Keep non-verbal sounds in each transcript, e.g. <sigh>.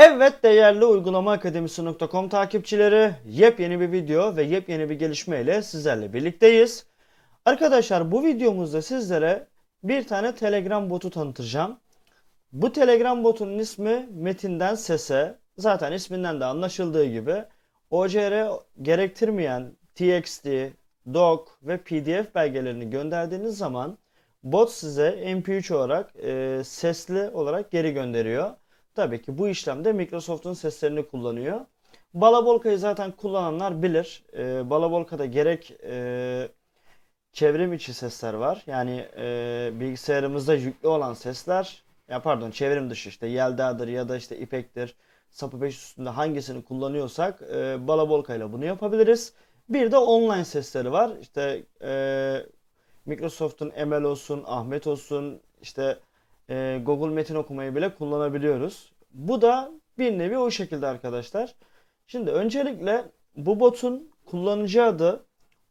Evet değerli uygulama akademisi.com takipçileri yepyeni bir video ve yepyeni bir gelişme ile sizlerle birlikteyiz. Arkadaşlar bu videomuzda sizlere bir tane Telegram botu tanıtacağım. Bu Telegram botunun ismi Metinden Sese. Zaten isminden de anlaşıldığı gibi OCR gerektirmeyen TXT, doc ve PDF belgelerini gönderdiğiniz zaman bot size MP3 olarak e, sesli olarak geri gönderiyor. Tabii ki bu işlemde Microsoft'un seslerini kullanıyor. Balabolka'yı zaten kullananlar bilir. E, Balabolka'da gerek e, çevrim içi sesler var. Yani e, bilgisayarımızda yüklü olan sesler, ya pardon çevrim dışı işte Yelda'dır ya da işte İpek'tir, Sapı 5 üstünde hangisini kullanıyorsak e, Balabolka ile bunu yapabiliriz. Bir de online sesleri var. İşte e, Microsoft'un ML olsun, Ahmet olsun, işte e, Google Metin okumayı bile kullanabiliyoruz. Bu da bir nevi o şekilde arkadaşlar. Şimdi öncelikle bu botun kullanıcı adı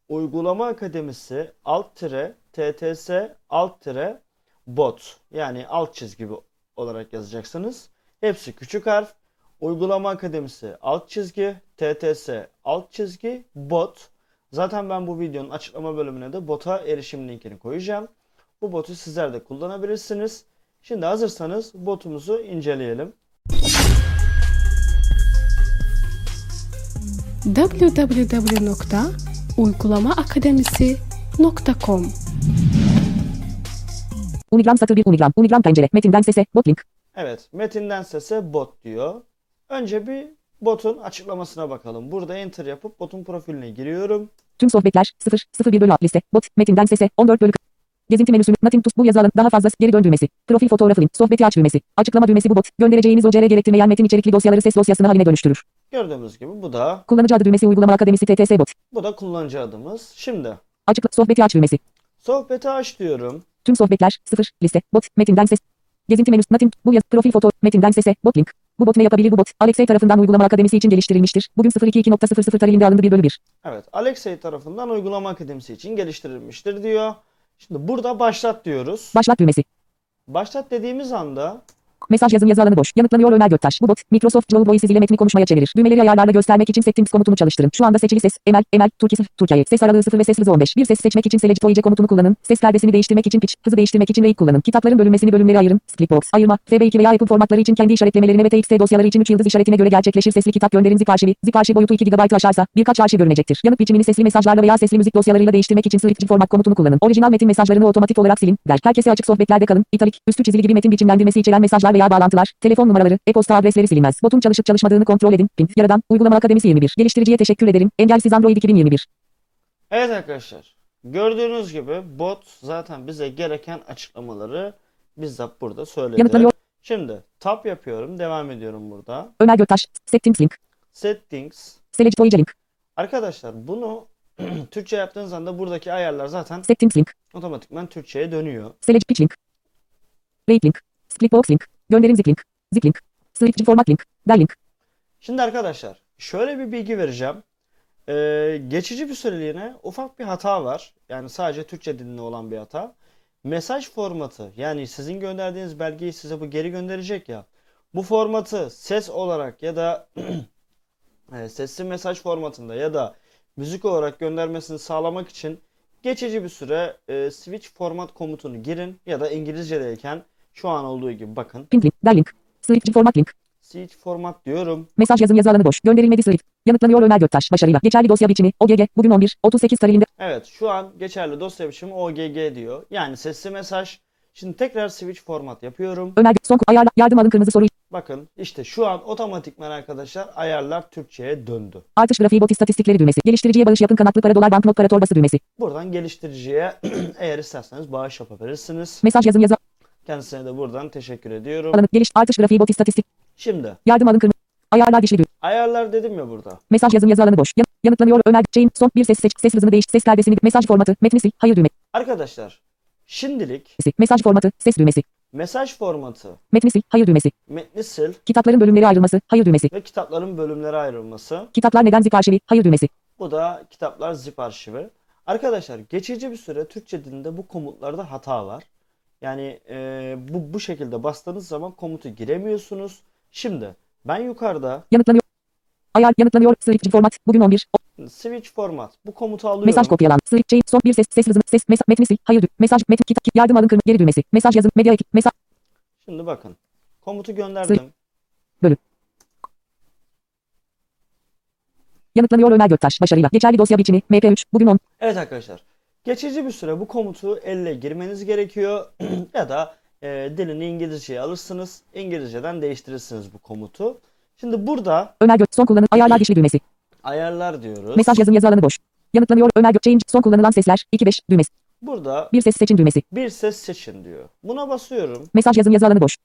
Uygulama Akademisi alt tire TTS alt tire bot yani alt çizgi olarak yazacaksınız. Hepsi küçük harf. Uygulama Akademisi alt çizgi TTS alt çizgi bot. Zaten ben bu videonun açıklama bölümüne de bota erişim linkini koyacağım. Bu botu sizler de kullanabilirsiniz. Şimdi hazırsanız botumuzu inceleyelim. www.uygulamaakademisi.com Unigram satır 1 Unigram. Unigram pencere. Metinden sese. Bot link. Evet, metinden sese bot diyor. Önce bir botun açıklamasına bakalım. Burada enter yapıp botun profiline giriyorum. Tüm sohbetler 0 01 bölü alt liste. Bot. Metinden sese. 14 bölü Gezinti menüsü. Nothing to bu yazı alın. Daha fazla geri dön düğmesi. Profil fotoğrafı link. Sohbeti aç düğmesi. Açıklama düğmesi bu bot. Göndereceğiniz OCR gerektirmeyen metin içerikli dosyaları ses dosyasına haline dönüştürür. Gördüğümüz gibi bu da Kullanıcı adı düğmesi uygulama akademisi TTS bot. bu da kullanıcı adımız. Şimdi Açıkla sohbeti aç düğmesi. sohbeti aç diyorum. Tüm sohbetler 0 liste. Bot. Metinden ses. Gezinti menüsü. Nothing bu yazı. Profil foto. Metinden sese. Bot link. Bu bot ne yapabilir bu bot? Alexey tarafından uygulama akademisi için geliştirilmiştir. Bugün 022.00 tarihinde alındı 1 bölü 1. Evet, Alexey tarafından uygulama akademisi için geliştirilmiştir diyor. Şimdi burada başlat diyoruz. Başlat düğmesi. Başlat dediğimiz anda Mesaj yazım yazı alanı boş. Yanıtlanıyor Ömer Göktaş. Bu bot, Microsoft Voices ile metni konuşmaya çevirir. Düğmeleri ayarlarla göstermek için settings komutunu çalıştırın. Şu anda seçili ses, emel, emel, Türkiye 0, Türkiye, ses aralığı 0 ve ses hızı 15. Bir ses seçmek için select voice komutunu kullanın. Ses perdesini değiştirmek için pitch, hızı değiştirmek için rate kullanın. Kitapların bölünmesini bölümlere ayırın. Splitbox, ayırma, FB2 veya Apple formatları için kendi işaretlemelerini ve TXT dosyaları için 3 yıldız işaretine göre gerçekleşir. Sesli kitap gönderin zip arşivi. Zip arşiv boyutu 2 GB aşarsa birkaç arşiv görünecektir. Yanıt biçimini sesli mesajlarla veya sesli müzik dosyalarıyla değiştirmek için swift format komutunu kullanın. Orijinal metin mesajlarını otomatik olarak silin. Der. Herkese açık sohbetlerde kalın. İtalik, üstü çizili gibi metin biçimlendirmesi içeren mesajlar veya bağlantılar, telefon numaraları, e-posta adresleri silinmez. Botun çalışıp çalışmadığını kontrol edin. Pin, yaradan, uygulama akademisi 21. Geliştiriciye teşekkür ederim. Engelsiz Android 2021. Evet arkadaşlar. Gördüğünüz gibi bot zaten bize gereken açıklamaları bizzat burada söyledi. Yanıtlanıyor. Şimdi tap yapıyorum. Devam ediyorum burada. Ömer Göktaş, Settings Link, Settings. Select Link, Arkadaşlar bunu <clears throat> Türkçe yaptığınız anda buradaki ayarlar zaten Settings Link, otomatikman Türkçe'ye dönüyor. Select Pitch Link, Rate Link, Splitbox Link, Gönderim Zip Link, Zip Link, Swift Format Link, Der Link, Şimdi arkadaşlar şöyle bir bilgi vereceğim. Ee, geçici bir süreliğine ufak bir hata var. Yani sadece Türkçe dilinde olan bir hata. Mesaj formatı yani sizin gönderdiğiniz belgeyi size bu geri gönderecek ya. Bu formatı ses olarak ya da <clears throat> e, sesli mesaj formatında ya da müzik olarak göndermesini sağlamak için geçici bir süre e, switch format komutunu girin ya da İngilizce'deyken şu an olduğu gibi bakın. Pin Link, Der Link, Swift Format Link, Switch format diyorum. Mesaj yazım yazı alanı boş. Gönderilmedi Swift. Yanıtlanıyor Ömer Göktaş. Başarıyla. Geçerli dosya biçimi. OGG. Bugün 11. 38 tarihinde. Evet şu an geçerli dosya biçimi OGG diyor. Yani sesli mesaj. Şimdi tekrar switch format yapıyorum. Ömer son ayarla. Yardım alın kırmızı soru. Bakın işte şu an otomatikman arkadaşlar ayarlar Türkçe'ye döndü. Artış grafiği bot istatistikleri düğmesi. Geliştiriciye bağış yapın kanatlı para dolar banknot para torbası düğmesi. Buradan geliştiriciye <clears throat> eğer isterseniz bağış yapabilirsiniz. Mesaj yazım yazı Kendisine de buradan teşekkür ediyorum. alanı. Geliş artış grafiği bot istatistik. Şimdi Yardım alın kırmızı. Ayarlar dişli düğme. ayarlar dedim ya burada. Mesaj yazım yazı alanı boş. Yan- yanıtlanıyor Ömer Şeyin son bir ses seç. Ses hızını değiş. Ses perdesini. Mesaj formatı. Metni sil. Hayır düğmesi. Arkadaşlar şimdilik Mesaj formatı. Ses düğmesi. mesaj formatı, Metni sil. Hayır düğmesi. metni sil Kitapların bölümleri ayrılması. Hayır düğmesi. ve kitapların bölümlere ayrılması. Kitaplar neden zip arşivi. Hayır düğmesi. Bu da kitaplar zip arşivi. Arkadaşlar geçici bir süre Türkçe dilinde bu komutlarda hata var. Yani e, bu, bu şekilde bastığınız zaman komutu giremiyorsunuz. Şimdi Ben yukarıda Yanıtlanıyor. Ayar yanıtlanıyor. Switch format. Bugün 11. O- switch format bu komutu alıyorum. mesaj kopyalan. Switch chain. Son bir ses. Ses hızını. Ses. Mes metni sil. Hayır. Mesaj. Metin. Kitap. Yardım alın. Kırmızı. Geri düğmesi. Mesaj yazın. Medya ekip. Mesaj. Şimdi bakın. Komutu gönderdim. Bölüm. Yanıtlanıyor Ömer Göktaş. Başarıyla. Geçerli dosya biçimi. MP3. Bugün 10. Evet arkadaşlar. Geçici bir süre bu komutu elle girmeniz gerekiyor. <clears throat> ya da e, dilini İngilizceye alırsınız. İngilizceden değiştirirsiniz bu komutu. Şimdi burada Ömer Gök. Son kullanım. Ayarlar dişli düğmesi. ayarlar diyoruz. Mesaj yazın yazı alanı boş. Yanıtlanıyor Ömer Gök. Change. Son kullanılan sesler. 2-5 düğmesi. Burada Bir ses seçin düğmesi. bir ses seçin diyor. Buna basıyorum. Mesaj yazın yazı alanı boş.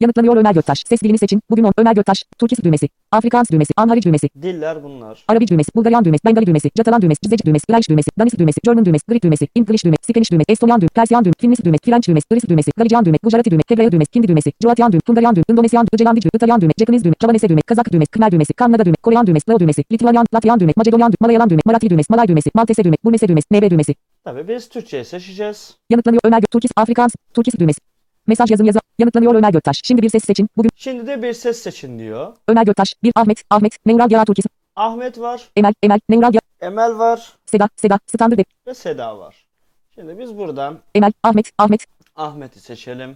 Yanıtlanıyor Ömer Göktaş. Ses dilini seçin. Bugün 10. Ömer Göktaş. Türkis düğmesi. Afrikaans düğmesi. Amharic düğmesi. Diller bunlar. Arabi düğmesi. Bulgaryan düğmesi. Bengali düğmesi. Catalan düğmesi. Cizeci düğmesi. Welsh düğmesi. Danis düğmesi. German düğmesi. Greek düğmesi. English düğmesi. Spanish düğmesi. Estonian düğmesi. Persian düğmesi. Finnis düğmesi. French düğmesi. Iris düğmesi. Galician düğmesi. Gujarati düğmesi. Hebreo düğmesi. Hindi düğmesi. Croatian düğmesi. Hungarian düğmesi. Indonesian düğmesi. Icelandic düğmesi. İtalyan düğmesi. Japanese düğmesi. Javanese düğmesi. Kazak düğmesi. Khmer düğmesi. Kanada düğmesi. Korean düğmesi. Lao düğmesi. Lithuanian, Latvian düğmesi. Macedonian düğmesi. Malayalan düğmesi. Marathi düğmesi. Malay düğmesi. Maltese düğmesi. Burmese düğmesi. NB düğmesi. Tabii biz Türkçe'yi seçeceğiz. Yanıtlanıyor Ömer Gök. Türkis. Afrikaans. Türkis düğmesi. Mesaj yazın yazı. Yanıtlanıyor Ömer Göktaş. Şimdi bir ses seçin. Bugün Şimdi de bir ses seçin diyor. Ömer Göktaş. Bir Ahmet. Ahmet. Neural Yara Türkis. Ahmet var, Emel. Emel. Neural Yara. Emel var Seda. Seda. Standart Web. ve Seda var. Şimdi biz buradan Emel. Ahmet. Ahmet. Ahmet'i seçelim.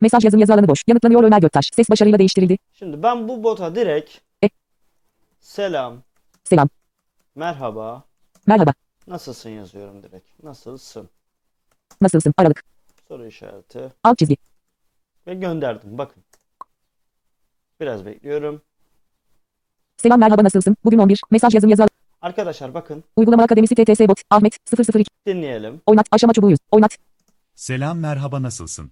Mesaj yazın yazı alanı boş. Yanıtlanıyor Ömer Göktaş. Ses başarıyla değiştirildi. Şimdi ben bu bota direkt E. selam, Selam. merhaba, Merhaba. nasılsın yazıyorum direkt. Nasılsın? Nasılsın? Aralık. Soru işareti Alt çizgi. ve gönderdim. Bakın. Biraz bekliyorum. Selam merhaba nasılsın? Bugün 11. Mesaj yazın yazı. Arkadaşlar bakın Uygulama Akademisi TTS Bot. Ahmet 002. dinleyelim. Oynat. Aşama çubuğu yüz. Oynat. Selam merhaba nasılsın?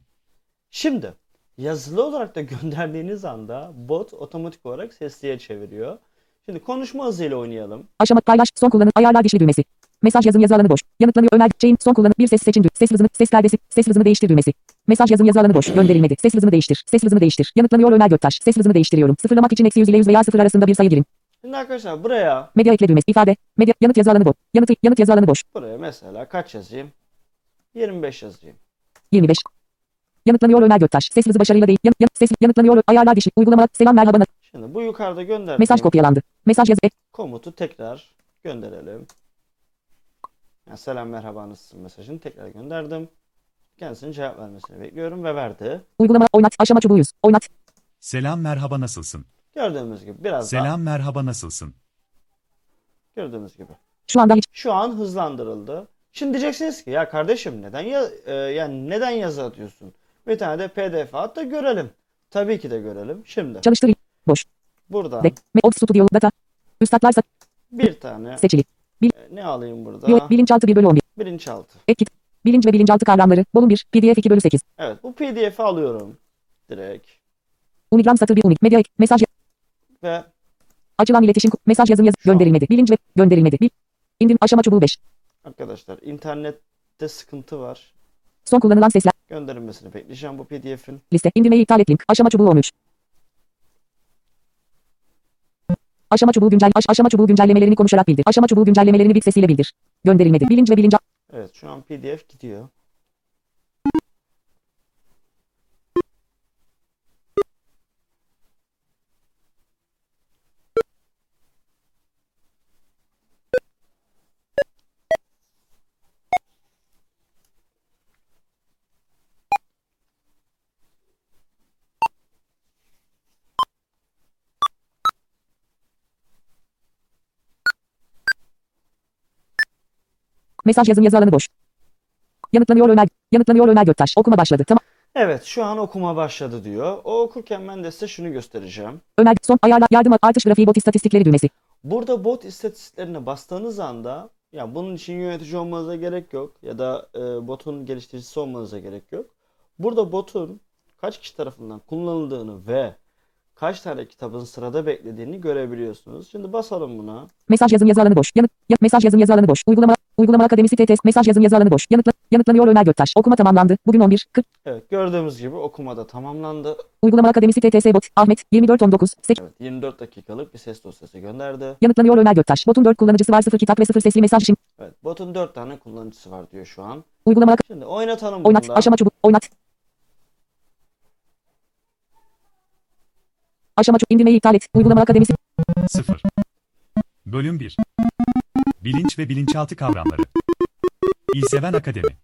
Şimdi yazılı olarak da gönderdiğiniz anda bot otomatik olarak sesliye çeviriyor. Şimdi konuşma hızıyla oynayalım. Aşama paylaş. Son kullanım. Ayarlar dişli düğmesi. Mesaj yazın yazı alanı boş. Yanıtlanıyor Ömer. Chain. Son kullanım. Bir ses seçin. Ses hızını. Ses perdesi. Ses hızını değiştir düğmesi. Mesaj yazın yazı alanı boş. Gönderilmedi. Ses hızını değiştir. Ses hızını değiştir. Yanıtlanıyor Ömer Göktaş. Ses hızını değiştiriyorum. Sıfırlamak için eksi 100 ile 100 veya 0 arasında bir sayı girin. Şimdi arkadaşlar buraya Medya ekle düğmesi. ifade. Medya. Yanıt yazı alanı boş. Yanıt, yanıt yazı alanı boş. buraya mesela kaç yazayım? 25 yazayım. 25. Yanıtlanıyor Ömer Göktaş. Ses hızı başarıyla değil. Yanıt, yanıt, ses yanıtlanıyor. Ayarlar dişli. Uygulama. Selam merhaba. Şimdi bu yukarıda gönderdiğim Mesaj kopyalandı. Mesaj yazı. komutu tekrar gönderelim. Yani selam merhaba nasılsın mesajını tekrar gönderdim. Kendisinin cevap vermesini bekliyorum ve verdi. Uygulama. Oynat. Aşama çubuğu yüz. Oynat. Selam merhaba nasılsın? Gördüğümüz gibi biraz daha Selam merhaba nasılsın? gördüğünüz gibi. Şu anda hiç. Şu an hızlandırıldı. Şimdi diyeceksiniz ki ya kardeşim neden ya e, yani neden yazı atıyorsun? Bir tane de PDF at da görelim. Tabii ki de görelim. Şimdi Çalıştır. Boş. buradan De. Me- Old Studio. Data. Üstadlarsa. bir tane Seçili. E, ne alayım burada? Bilinçaltı 1 bölü 11. Bilinçaltı. Ek kit. Bilinç ve bilinçaltı kavramları. Volüm 1. PDF 2 bölü 8. Evet bu PDF'i alıyorum direkt Unigram satır 1 unik. Medya ek. Mesaj. ve Açılan iletişim. Mesaj yazın yazı. An. Gönderilmedi. Bilinç ve gönderilmedi. Bir. İndim. Aşama çubuğu 5. arkadaşlar internette sıkıntı var. Son kullanılan sesler. Gönderilmesini bekleyeceğim bu PDF'in. Liste. İndirmeyi iptal et link. Aşama çubuğu 13. Aşama çubuğu güncel aş- aşama çubuğu güncellemelerini konuşarak bildir. Aşama çubuğu güncellemelerini bit sesiyle bildir. Gönderilmedi. Bilinç ve bilinç Evet şu an PDF gidiyor. Mesaj yazın yazı alanı boş. Yanıtlanıyor Ömer. Yanıtlanıyor Ömer Göktaş. Okuma başladı. Tamam. Evet şu an okuma başladı diyor. O okurken ben de size şunu göstereceğim. Ömer son ayarla yardım artış grafiği bot istatistikleri düğmesi. Burada bot istatistiklerine bastığınız anda ya bunun için yönetici olmanıza gerek yok ya da e, botun geliştiricisi olmanıza gerek yok. Burada botun kaç kişi tarafından kullanıldığını ve kaç tane kitabın sırada beklediğini görebiliyorsunuz. Şimdi basalım buna. Mesaj yazın yazı alanı boş. Yanıt, ya- mesaj yazın yazı alanı boş. Uygulama Uygulama Akademisi TTS mesaj yazın yazı alanı boş. Yanıtla, yanıtlanıyor Ömer Göktaş. Okuma tamamlandı. Bugün 11. 40. Evet gördüğümüz gibi okumada tamamlandı. Uygulama Akademisi TTS bot. Ahmet 24 19. Seç. Evet 24 dakikalık bir ses dosyası gönderdi. Yanıtlanıyor Ömer Göktaş. Botun 4 kullanıcısı var 0 kitap ve 0 sesli mesaj için. Evet botun 4 tane kullanıcısı var diyor şu an. Uygulama Şimdi oynatalım oynat bunu da. aşama çubuk oynat. Aşama çok indirmeyi iptal et. Uygulama akademisi. 0. Bölüm 1. Bilinç ve bilinçaltı kavramları. İlseven Akademi.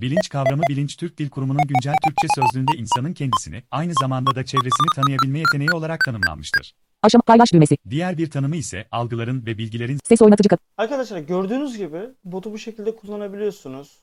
Bilinç kavramı Bilinç Türk Dil Kurumu'nun güncel Türkçe sözlüğünde insanın kendisini, aynı zamanda da çevresini tanıyabilme yeteneği olarak tanımlanmıştır. Aşama paylaş düğmesi. Diğer bir tanımı ise algıların ve bilgilerin Ses oynatıcı kat. Arkadaşlar gördüğünüz gibi botu bu şekilde kullanabiliyorsunuz.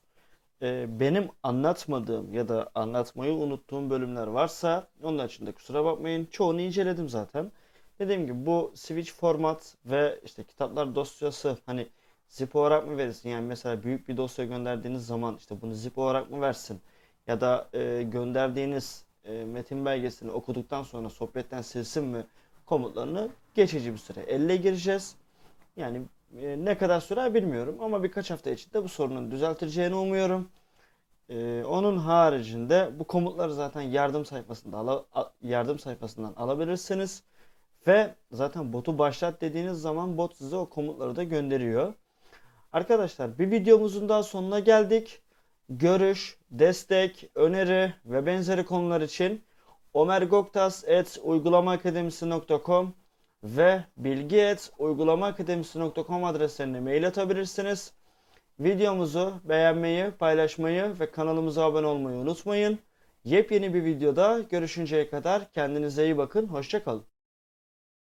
Ee, benim anlatmadığım ya da anlatmayı unuttuğum bölümler varsa onlar için de kusura bakmayın. Çoğunu inceledim zaten. Dediğim gibi bu switch format ve işte kitaplar dosyası hani zip olarak mı verirsin? Yani mesela büyük bir dosya gönderdiğiniz zaman işte bunu zip olarak mı versin? Ya da e, gönderdiğiniz e, metin belgesini okuduktan sonra sohbetten silsin mi? Komutlarını geçici bir süre elle gireceğiz. Yani e, ne kadar sürer bilmiyorum ama birkaç hafta içinde bu sorunun düzeltileceğini umuyorum. E, onun haricinde bu komutları zaten yardım sayfasında ala- yardım sayfasından alabilirsiniz. Ve zaten botu başlat dediğiniz zaman bot size o komutları da gönderiyor. Arkadaşlar bir videomuzun daha sonuna geldik. Görüş, destek, öneri ve benzeri konular için omergoktas.uygulamaakademisi.com ve bilgi.uygulamaakademisi.com adreslerine mail atabilirsiniz. Videomuzu beğenmeyi, paylaşmayı ve kanalımıza abone olmayı unutmayın. Yepyeni bir videoda görüşünceye kadar kendinize iyi bakın. Hoşçakalın.